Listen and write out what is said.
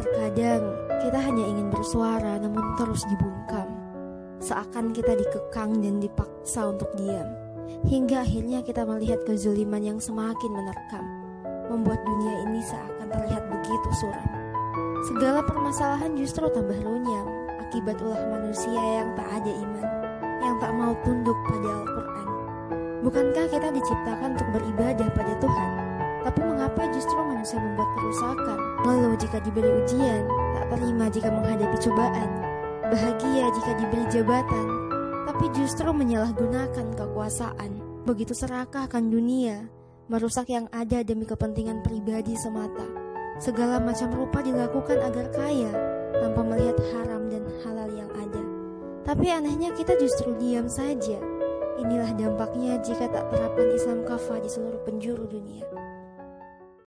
Terkadang kita hanya ingin bersuara namun terus dibungkam. Seakan kita dikekang dan dipaksa untuk diam. Hingga akhirnya kita melihat kezuliman yang semakin menerkam. Membuat dunia ini seakan terlihat begitu suram. Segala permasalahan justru tambah runyam akibat ulah manusia yang tak ada iman, yang tak mau tunduk pada Al-Quran. Bukankah kita diciptakan untuk beribadah pada Tuhan? Tapi mengapa justru manusia membuat jika diberi ujian, tak terima jika menghadapi cobaan, bahagia jika diberi jabatan, tapi justru menyalahgunakan kekuasaan. Begitu serakah akan dunia, merusak yang ada demi kepentingan pribadi semata. Segala macam rupa dilakukan agar kaya, tanpa melihat haram dan halal yang ada. Tapi anehnya kita justru diam saja. Inilah dampaknya jika tak terapkan Islam kafah di seluruh penjuru dunia.